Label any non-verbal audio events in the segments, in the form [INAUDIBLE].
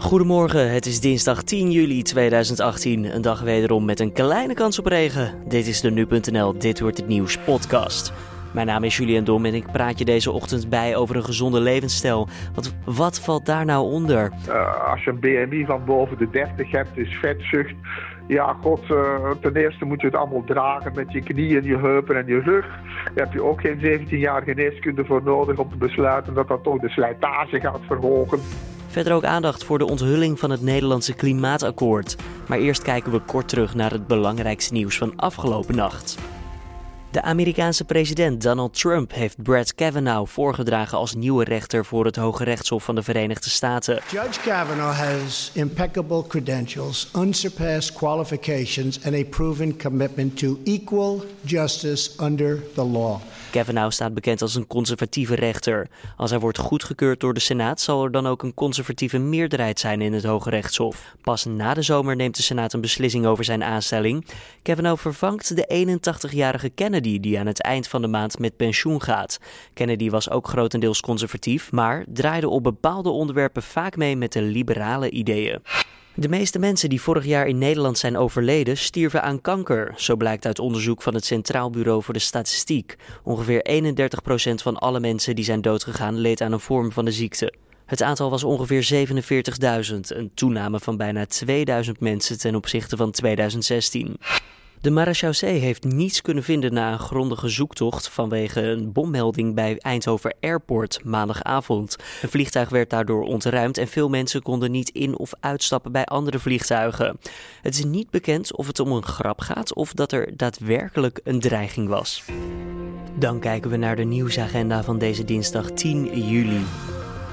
Goedemorgen, het is dinsdag 10 juli 2018. Een dag wederom met een kleine kans op regen. Dit is de Nu.nl Dit Wordt Het Nieuws podcast. Mijn naam is Julian Dom en ik praat je deze ochtend bij over een gezonde levensstijl. Want wat valt daar nou onder? Uh, als je een BMI van boven de 30 hebt, is vetzucht. Ja, god, uh, ten eerste moet je het allemaal dragen met je knieën, je heupen en je rug. Daar heb je ook geen 17 jaar geneeskunde voor nodig om te besluiten dat dat toch de slijtage gaat verhogen. Verder ook aandacht voor de onthulling van het Nederlandse klimaatakkoord. Maar eerst kijken we kort terug naar het belangrijkste nieuws van afgelopen nacht. De Amerikaanse president Donald Trump heeft Brett Kavanaugh voorgedragen als nieuwe rechter voor het Hoge Rechtshof van de Verenigde Staten. Judge Kavanaugh has impeccable credentials, unsurpassed qualifications and a proven commitment to equal justice under the law. Kavanaugh staat bekend als een conservatieve rechter. Als hij wordt goedgekeurd door de Senaat, zal er dan ook een conservatieve meerderheid zijn in het Hoge Rechtshof. Pas na de zomer neemt de Senaat een beslissing over zijn aanstelling. Kavanaugh vervangt de 81-jarige Kennedy, die aan het eind van de maand met pensioen gaat. Kennedy was ook grotendeels conservatief, maar draaide op bepaalde onderwerpen vaak mee met de liberale ideeën. De meeste mensen die vorig jaar in Nederland zijn overleden stierven aan kanker. Zo blijkt uit onderzoek van het Centraal Bureau voor de Statistiek. Ongeveer 31% van alle mensen die zijn doodgegaan leed aan een vorm van de ziekte. Het aantal was ongeveer 47.000, een toename van bijna 2000 mensen ten opzichte van 2016. De marechaussee heeft niets kunnen vinden na een grondige zoektocht vanwege een bommelding bij Eindhoven Airport maandagavond. Een vliegtuig werd daardoor ontruimd en veel mensen konden niet in of uitstappen bij andere vliegtuigen. Het is niet bekend of het om een grap gaat of dat er daadwerkelijk een dreiging was. Dan kijken we naar de nieuwsagenda van deze dinsdag 10 juli.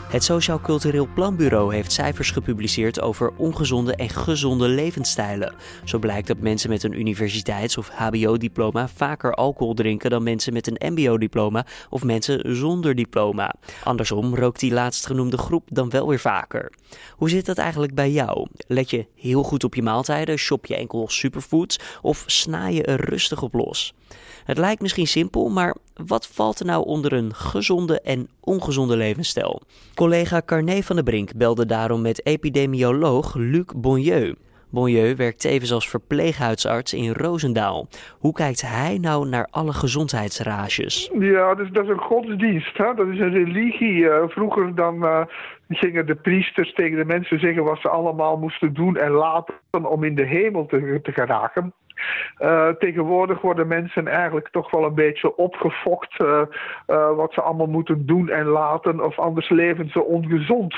Het Sociaal Cultureel Planbureau heeft cijfers gepubliceerd over ongezonde en gezonde levensstijlen. Zo blijkt dat mensen met een universiteits- of HBO-diploma vaker alcohol drinken dan mensen met een MBO-diploma of mensen zonder diploma. Andersom rookt die laatstgenoemde groep dan wel weer vaker. Hoe zit dat eigenlijk bij jou? Let je heel goed op je maaltijden, shop je enkel superfoods of sna je er rustig op los? Het lijkt misschien simpel, maar wat valt er nou onder een gezonde en ongezonde levensstijl? Collega Carné van der Brink belde daarom met epidemioloog Luc Bonnieu. Bonnieu werkt tevens als verpleeghuisarts in Roosendaal. Hoe kijkt hij nou naar alle gezondheidsrages? Ja, dat is een godsdienst. Hè? Dat is een religie. Eh, vroeger dan uh, gingen de priesters tegen de mensen zeggen wat ze allemaal moesten doen en laten om in de hemel te, te geraken. Uh, tegenwoordig worden mensen eigenlijk toch wel een beetje opgefokt uh, uh, wat ze allemaal moeten doen en laten, of anders leven ze ongezond.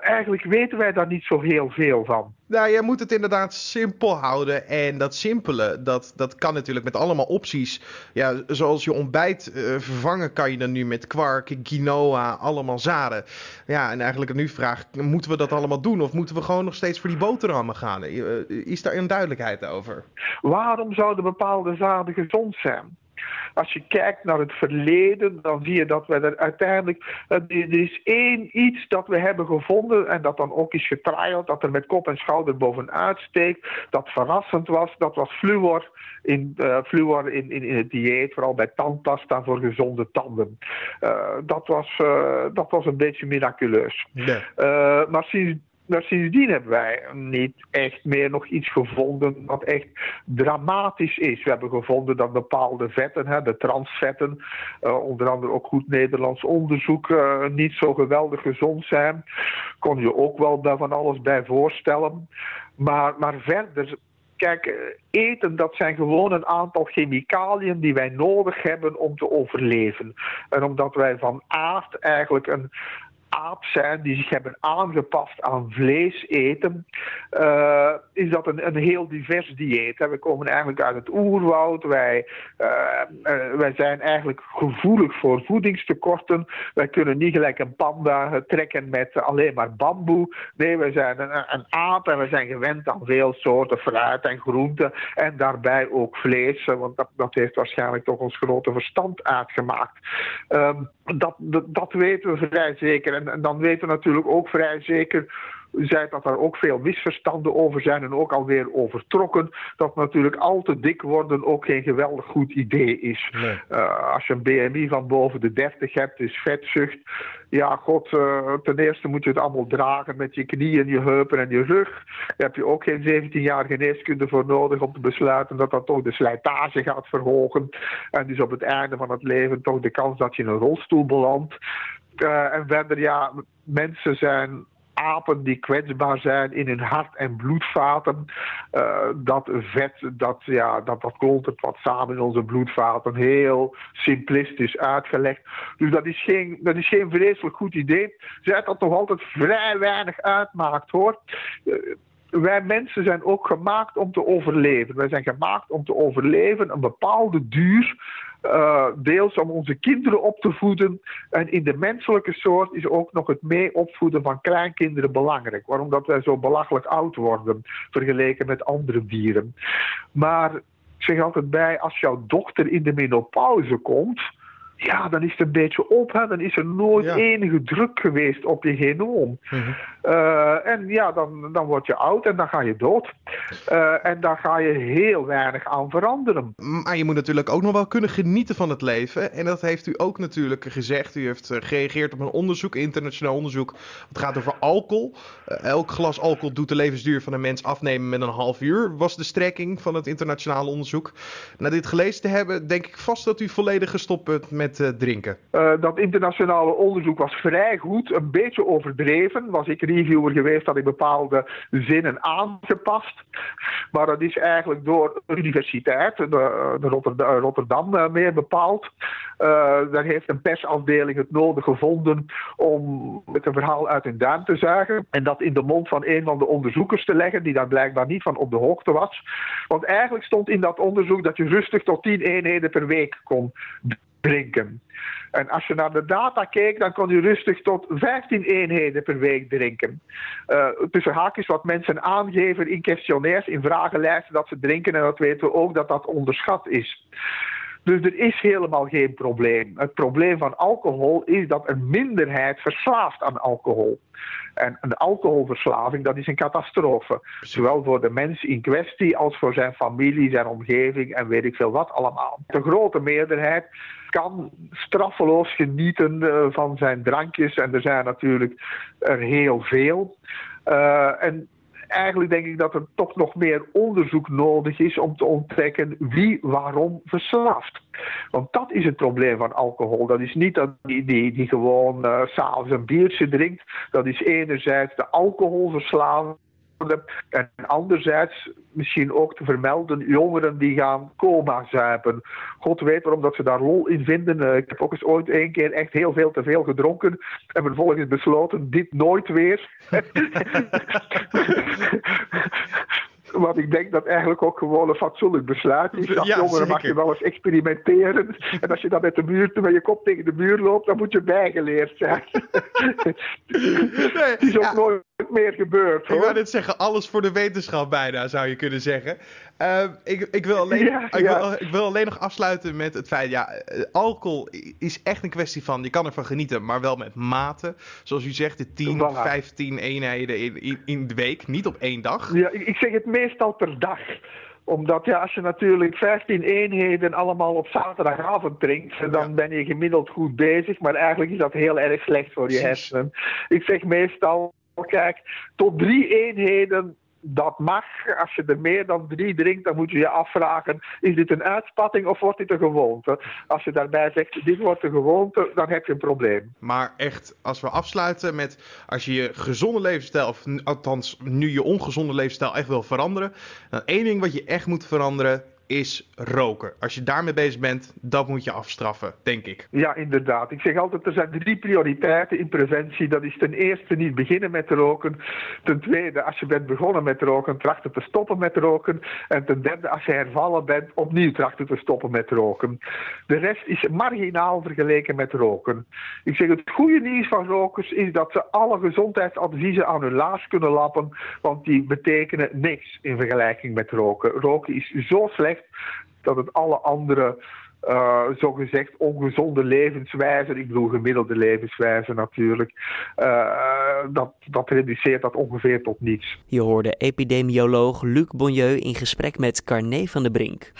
Eigenlijk weten wij daar niet zo heel veel van. Nou, je moet het inderdaad simpel houden. En dat simpele, dat, dat kan natuurlijk met allemaal opties. Ja, zoals je ontbijt vervangen kan je dan nu met kwark, quinoa, allemaal zaden. Ja, en eigenlijk nu vraag, moeten we dat allemaal doen? Of moeten we gewoon nog steeds voor die boterhammen gaan? Is daar een duidelijkheid over? Waarom zouden bepaalde zaden gezond zijn? Als je kijkt naar het verleden, dan zie je dat we er uiteindelijk. Er is één iets dat we hebben gevonden en dat dan ook is getriald, dat er met kop en schouder bovenuit steekt, dat verrassend was. Dat was fluor in, uh, fluor in, in, in, het dieet, vooral bij tandpasta voor gezonde tanden. Uh, dat, was, uh, dat was een beetje miraculeus. Ja. maar sinds maar sindsdien hebben wij niet echt meer nog iets gevonden wat echt dramatisch is. We hebben gevonden dat bepaalde vetten, hè, de transvetten, uh, onder andere ook goed Nederlands onderzoek, uh, niet zo geweldig gezond zijn. Kon je ook wel daar van alles bij voorstellen. Maar, maar verder Kijk, eten dat zijn gewoon een aantal chemicaliën die wij nodig hebben om te overleven. En omdat wij van aard eigenlijk een, aap zijn die zich hebben aangepast aan vlees eten, uh, is dat een, een heel divers dieet. We komen eigenlijk uit het oerwoud. Wij, uh, uh, wij zijn eigenlijk gevoelig voor voedingstekorten. Wij kunnen niet gelijk een panda trekken met alleen maar bamboe. Nee, wij zijn een, een aap en we zijn gewend aan veel soorten fruit en groenten. En daarbij ook vlees, want dat, dat heeft waarschijnlijk toch ons grote verstand uitgemaakt. Dat, dat, dat weten we vrij zeker. En, en dan weten we natuurlijk ook vrij zeker zei dat er ook veel misverstanden over zijn en ook alweer overtrokken. Dat natuurlijk al te dik worden ook geen geweldig goed idee is. Uh, als je een BMI van boven de 30 hebt, is vetzucht. Ja, god, uh, ten eerste moet je het allemaal dragen met je knieën, je heupen en je rug. Daar heb je ook geen 17 jaar geneeskunde voor nodig om te besluiten dat dat toch de slijtage gaat verhogen. En dus op het einde van het leven toch de kans dat je in een rolstoel belandt. Uh, en verder, ja, mensen zijn apen die kwetsbaar zijn in hun hart- en bloedvaten. Uh, dat vet, dat, ja, dat, dat klontert wat samen in onze bloedvaten. Heel simplistisch uitgelegd. Dus dat is geen, dat is geen vreselijk goed idee. Zij dat toch altijd vrij weinig uitmaakt hoor. Uh, wij mensen zijn ook gemaakt om te overleven. Wij zijn gemaakt om te overleven een bepaalde duur. Uh, deels om onze kinderen op te voeden. En in de menselijke soort is ook nog het mee opvoeden van kleinkinderen belangrijk. Waarom dat wij zo belachelijk oud worden vergeleken met andere dieren. Maar ik zeg altijd bij, als jouw dochter in de menopauze komt ja, dan is het een beetje op. Hè? Dan is er nooit ja. enige druk geweest op je genoom. Mm -hmm. uh, en ja, dan, dan word je oud en dan ga je dood. Uh, en daar ga je heel weinig aan veranderen. Maar je moet natuurlijk ook nog wel kunnen genieten van het leven. En dat heeft u ook natuurlijk gezegd. U heeft eh, gereageerd op een onderzoek, internationaal onderzoek. Het gaat over alcohol. Uh, elk glas alcohol doet de levensduur van een mens afnemen met een half uur. Was de strekking van het internationale onderzoek. Na dit gelezen te hebben, denk ik vast dat u volledig gestopt bent met uh, drinken? Uh, dat internationale onderzoek was vrij goed, een beetje overdreven. Was ik reviewer geweest, had ik bepaalde zinnen aangepast. Maar dat is eigenlijk door de universiteit, de, de Rotterdam, Rotterdam uh, meer bepaald. daar heeft een persafdeling het nodig gevonden om met een verhaal uit hun duim te zuigen. En dat in de mond van een van de onderzoekers te leggen, die daar blijkbaar niet van op de hoogte was. Want eigenlijk stond in dat onderzoek dat je rustig tot 10 eenheden per week kon drinken. En als je naar de data keek, dan kon je rustig tot 15 eenheden per week drinken. Uh, tussen haakjes wat mensen aangeven in questionnaires, in vragenlijsten dat ze drinken. En dat weten we ook dat dat onderschat is. Dus er is helemaal geen probleem. Het probleem van alcohol is dat een minderheid verslaafd aan alcohol. En een alcoholverslaving, dat is een catastrofe. Zowel voor de mens in kwestie als voor zijn familie, zijn omgeving en weet ik veel wat allemaal. De grote meerderheid kan straffeloos genieten uh, van zijn drankjes. En er zijn natuurlijk er heel veel. Uh, en eigenlijk denk ik dat er toch nog meer onderzoek nodig is om te ontdekken wie waarom verslaafd. Want dat is het probleem van alcohol. Dat is niet dat die, die, die gewoon uh, s'avonds een biertje drinkt. Dat is enerzijds de alcoholverslaving. En anderzijds misschien ook te vermelden jongeren die gaan coma zuipen. God weet waarom dat ze daar lol in vinden. Ik heb ook eens ooit één keer echt heel veel te veel gedronken. En vervolgens besloten dit nooit weer. [LAUGHS] Want ik denk dat eigenlijk ook gewoon een fatsoenlijk besluit is. Als ja, jongeren zeker. mag je wel eens experimenteren. En als je dan met de muur, met je kop tegen de muur loopt, dan moet je bijgeleerd zijn. [LAUGHS] nee, is ook ja. nooit meer gebeurd. Hoor. Ik wou net zeggen, alles voor de wetenschap bijna, zou je kunnen zeggen. Uh, ik, ik, wil alleen, ja, ik, ja. wil, ik, wil, alleen nog afsluiten met het feit, ja, alcohol is echt een kwestie van, je kan ervan genieten, maar wel met mate. Zoals u zegt, de 10, voilà. 15 eenheden in, in, in, de week, niet op één dag. Ja, ik zeg het meestal per dag omdat ja, als je natuurlijk 15 eenheden allemaal op zaterdagavond drinkt, dan ben je gemiddeld goed bezig. Maar eigenlijk is dat heel erg slecht voor je hersenen. Ik zeg meestal, kijk, tot drie eenheden dat mag. Als je er meer dan drie drinkt, dan moet je je afvragen: is dit een uitspatting of wordt dit een gewoonte? Als je daarbij zegt: dit wordt een gewoonte, dan heb je een probleem. Maar echt, als we afsluiten met als je je gezonde levensstijl, of althans nu je ongezonde levensstijl echt wil veranderen, dan één ding wat je echt moet veranderen is roken. Als je daarmee bezig bent, dat moet je afstraffen, denk ik. Ja, inderdaad. Ik zeg altijd, er zijn drie prioriteiten in preventie. Dat is ten eerste niet beginnen met roken. Ten tweede, als je bent begonnen met roken, trachten te stoppen met roken. En ten derde, als je hervallen bent, opnieuw trachten te stoppen met roken. De rest is marginaal vergeleken met roken. Ik zeg, het goede nieuws van rokers is dat ze alle gezondheidsadviezen aan hun laars kunnen lappen, want die betekenen niks in vergelijking met roken. Roken is zo slecht dat het alle andere uh, zogezegd ongezonde levenswijze, ik bedoel gemiddelde levenswijze natuurlijk, uh, dat, dat reduceert dat ongeveer tot niets. Je hoorde epidemioloog Luc Bonnieu in gesprek met Carné van der Brink.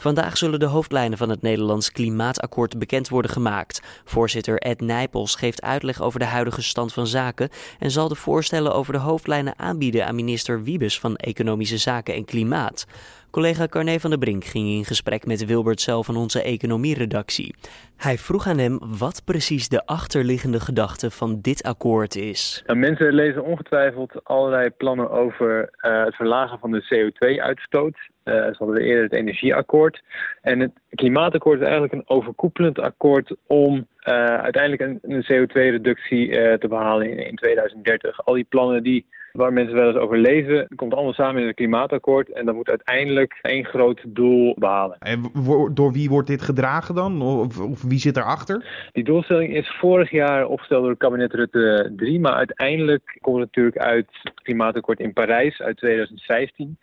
Vandaag zullen de hoofdlijnen van het Nederlands Klimaatakkoord bekend worden gemaakt. Voorzitter Ed Nijpels geeft uitleg over de huidige stand van zaken en zal de voorstellen over de hoofdlijnen aanbieden aan minister Wiebes van Economische Zaken en Klimaat. Collega Carné van der Brink ging in gesprek met Wilbert zelf van onze economieredactie. Hij vroeg aan hem wat precies de achterliggende gedachte van dit akkoord is. Mensen lezen ongetwijfeld allerlei plannen over uh, het verlagen van de CO2-uitstoot. Uh, ze hadden eerder het energieakkoord. En het klimaatakkoord is eigenlijk een overkoepelend akkoord om uh, uiteindelijk een, een CO2-reductie te behalen in, in 2030. Al die plannen die waar mensen wel eens over lezen. komt allemaal samen in het klimaatakkoord en dat moet uiteindelijk één groot doel behalen. En door wie wordt dit gedragen dan? Of, of wie zit erachter? Die doelstelling is vorig jaar opgesteld door het kabinet Rutte 3, maar uiteindelijk komt het natuurlijk uit het klimaatakkoord in Parijs uit 2015.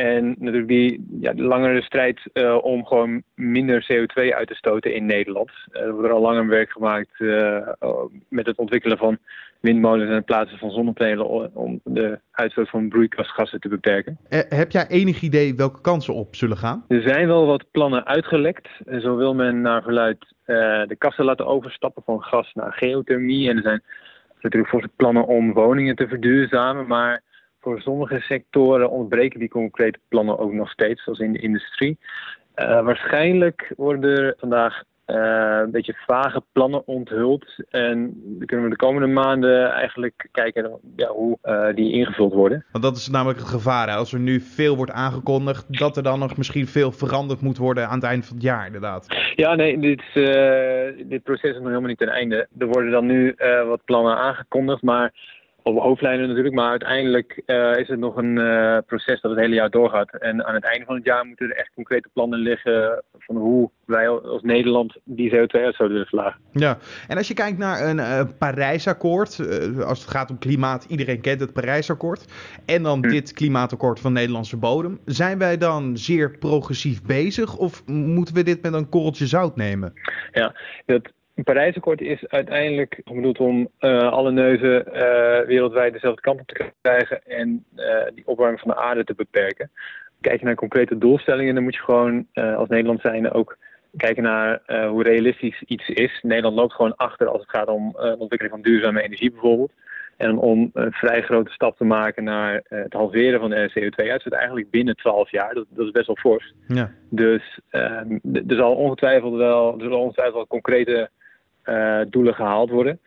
En natuurlijk die ja, de langere strijd uh, om gewoon minder CO2 uit te stoten in Nederland. Uh, er wordt er al langer werk gemaakt uh, met het ontwikkelen van windmolens en het plaatsen van zonnepanelen om de uitstoot van broeikasgassen te beperken. heb jij enig idee welke kansen op zullen gaan? Er zijn wel wat plannen uitgelekt. Zo wil men naar verluid de kassen laten overstappen van gas naar geothermie. En er zijn natuurlijk volgens plannen om woningen te verduurzamen, maar voor sommige sectoren ontbreken die concrete plannen ook nog steeds, zoals in de industrie. Uh, waarschijnlijk worden er vandaag uh, een beetje vage plannen onthuld. En dan kunnen we de komende maanden eigenlijk kijken ja, hoe uh, die ingevuld worden. Want dat is namelijk het gevaar. Hè? Als er nu veel wordt aangekondigd, dat er dan nog misschien veel veranderd moet worden aan het eind van het jaar, inderdaad. Ja, nee, dit, dit proces is nog helemaal niet ten einde. Er worden dan nu wat plannen aangekondigd, maar op hoofdlijnen natuurlijk, maar uiteindelijk uh, is het nog een uh, proces dat het hele jaar doorgaat. En aan het einde van het jaar moeten er echt concrete plannen liggen van hoe wij als Nederland die CO2-uitstoot willen verlagen. Ja, en als je kijkt naar een uh, Parijsakkoord, als het gaat om klimaat, iedereen kent het Parijsakkoord, en dan hm. dit klimaatakkoord van Nederlandse bodem, zijn wij dan zeer progressief bezig of moeten we dit met een korreltje zout nemen? Ja, dat een Parijsakkoord is uiteindelijk bedoeld om uh, alle neuzen uh, wereldwijd dezelfde kant op te krijgen en uh, die opwarming van de aarde te beperken. Kijk je naar concrete doelstellingen, dan moet je gewoon als Nederland zijnde ook kijken naar hoe realistisch iets is. Nederland loopt gewoon achter als het gaat om de ontwikkeling van duurzame energie bijvoorbeeld. En om een vrij grote stap te maken naar het halveren van de CO2-uitstoot eigenlijk binnen 12 jaar. Dat, dat is best wel fors. Ja. Dus ehm, er zal ongetwijfeld wel, er zullen ongetwijfeld wel concrete doelen gehaald worden.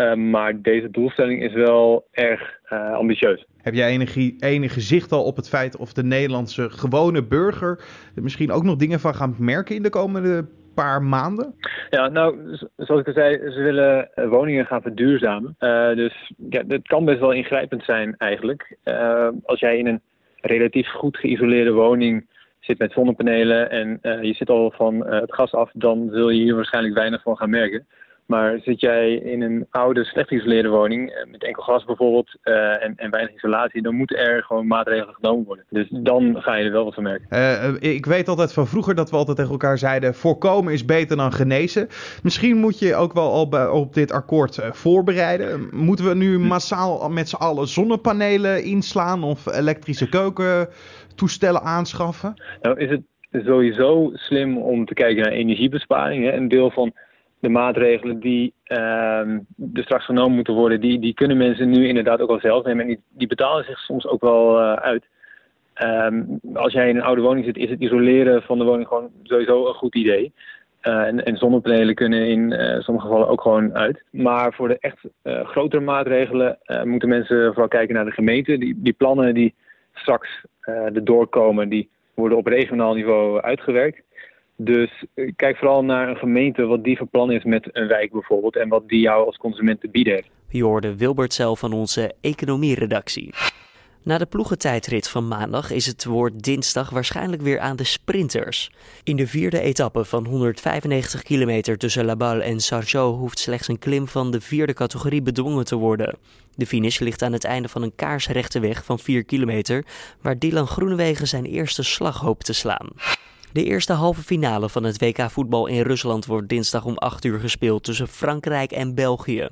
Uh, maar deze doelstelling is wel erg uh, ambitieus. Heb jij enig, enige zicht al op het feit of de Nederlandse gewone burger er misschien ook nog dingen van gaat merken in de komende paar maanden? Ja, nou, zoals ik al zei, ze willen woningen gaan verduurzamen. Uh, dus ja, het kan best wel ingrijpend zijn eigenlijk. Uh, als jij in een relatief goed geïsoleerde woning zit met zonnepanelen en uh, je zit al van het gas af, dan zul je hier waarschijnlijk weinig van gaan merken. Maar zit jij in een oude, slecht geïsoleerde woning, eh, met enkel gas bijvoorbeeld, en, en, weinig isolatie, dan moeten er gewoon maatregelen genomen worden. Dus dan ga je er wel wat van merken. Ik weet altijd van vroeger dat we altijd tegen elkaar zeiden, voorkomen is beter dan genezen. Misschien moet je ook wel op, op dit akkoord voorbereiden. Moeten we nu massaal met z'n allen zonnepanelen inslaan of elektrische keukentoestellen aanschaffen? Nou is het sowieso slim om te kijken naar energiebesparing. Hè? Een deel van de maatregelen die uh, er straks genomen moeten worden, die, die kunnen mensen nu inderdaad ook al zelf nemen. En die, betalen zich soms ook wel uh, uit. Um, als jij in een oude woning zit, is het isoleren van de woning gewoon sowieso een goed idee. Uh, en, en, zonnepanelen kunnen in uh, sommige gevallen ook gewoon uit. Maar voor de echt grotere maatregelen moeten mensen vooral kijken naar de gemeente. Die, die plannen die straks er doorkomen, die worden op regionaal niveau uitgewerkt. Dus eh, kijk vooral naar een gemeente wat die van plan is met een wijk bijvoorbeeld en wat die jou als consument te bieden heeft. Je hoorde Wilbert van onze economieredactie. Na de ploegentijdrit van maandag is het woord dinsdag waarschijnlijk weer aan de sprinters. In de vierde etappe van 195 kilometer tussen La Balle en Sargeau hoeft slechts een klim van de vierde categorie bedwongen te worden. De finish ligt aan het einde van een kaarsrechte weg van 4 kilometer, waar Dylan Groenewegen zijn eerste slag hoopt te slaan. De eerste halve finale van het WK voetbal in Rusland wordt dinsdag om 8 uur gespeeld tussen Frankrijk en België.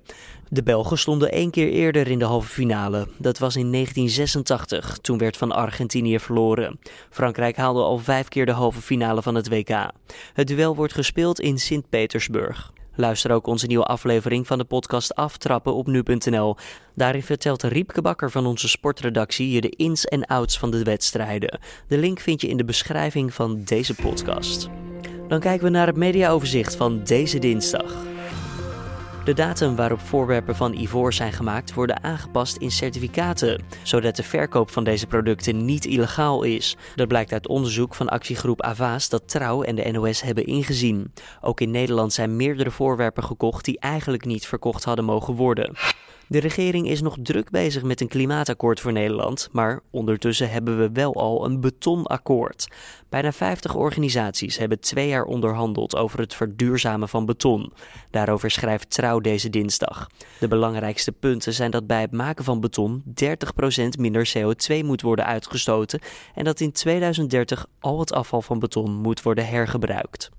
De Belgen stonden één keer eerder in de halve finale. Dat was in 1986. Toen werd van Argentinië verloren. Frankrijk haalde al vijf keer de halve finale van het WK. Het duel wordt gespeeld in Sint-Petersburg. Luister ook onze nieuwe aflevering van de podcast Aftrappen op nu.nl. Daarin vertelt Riepke Bakker van onze sportredactie je de ins en outs van de wedstrijden. De link vind je in de beschrijving van deze podcast. Dan kijken we naar het mediaoverzicht van deze dinsdag. De datum waarop voorwerpen van ivoor zijn gemaakt worden aangepast in certificaten, zodat de verkoop van deze producten niet illegaal is. Dat blijkt uit onderzoek van actiegroep Avaas dat Trouw en de NOS hebben ingezien. Ook in Nederland zijn meerdere voorwerpen gekocht die eigenlijk niet verkocht hadden mogen worden. De regering is nog druk bezig met een klimaatakkoord voor Nederland, maar ondertussen hebben we wel al een betonakkoord. Bijna 50 organisaties hebben twee jaar onderhandeld over het verduurzamen van beton. Daarover schrijft Trouw deze dinsdag. De belangrijkste punten zijn dat bij het maken van beton 30% minder CO2 moet worden uitgestoten en dat in 2030 al het afval van beton moet worden hergebruikt.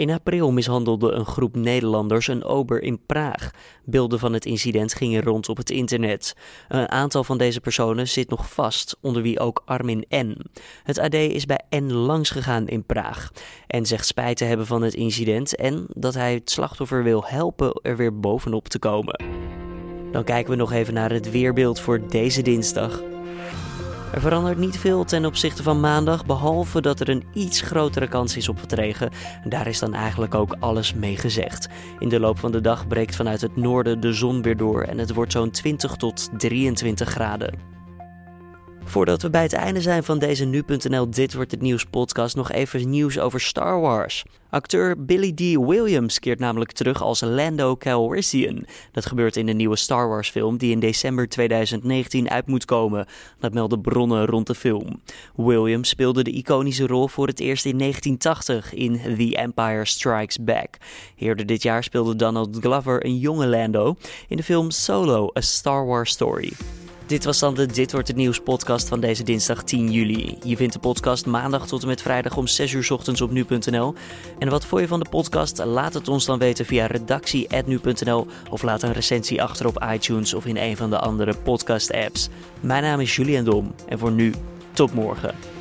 In april mishandelde een groep Nederlanders een ober in Praag. Beelden van het incident gingen rond op het internet. Een aantal van deze personen zit nog vast, onder wie ook Armin N. Het AD is bij N langs gegaan in Praag en zegt spijt te hebben van het incident en dat hij het slachtoffer wil helpen er weer bovenop te komen. Dan kijken we nog even naar het weerbeeld voor deze dinsdag. Er verandert niet veel ten opzichte van maandag, behalve dat er een iets grotere kans is op wat regen. En daar is dan eigenlijk ook alles mee gezegd. In de loop van de dag breekt vanuit het noorden de zon weer door en het wordt zo'n 20 tot 23 graden. Voordat we bij het einde zijn van deze nu.nl Dit wordt het nieuws podcast nog even nieuws over Star Wars. Acteur Billy D. Williams keert namelijk terug als Lando Calrissian. Dat gebeurt in de nieuwe Star Wars film die in december 2019 uit moet komen. Dat melden bronnen rond de film. Williams speelde de iconische rol voor het eerst in 1980 in The Empire Strikes Back. Eerder dit jaar speelde Donald Glover een jonge Lando in de film Solo, A Star Wars Story. Dit was dan de Dit Wordt Het Nieuws podcast van deze dinsdag 10 juli. Je vindt de podcast maandag tot en met vrijdag om 6 uur ochtends op nu.nl. En wat vond je van de podcast? Laat het ons dan weten via redactie.nu.nl of laat een recensie achter op iTunes of in een van de andere podcast apps. Mijn naam is Julian Dom en voor nu, tot morgen.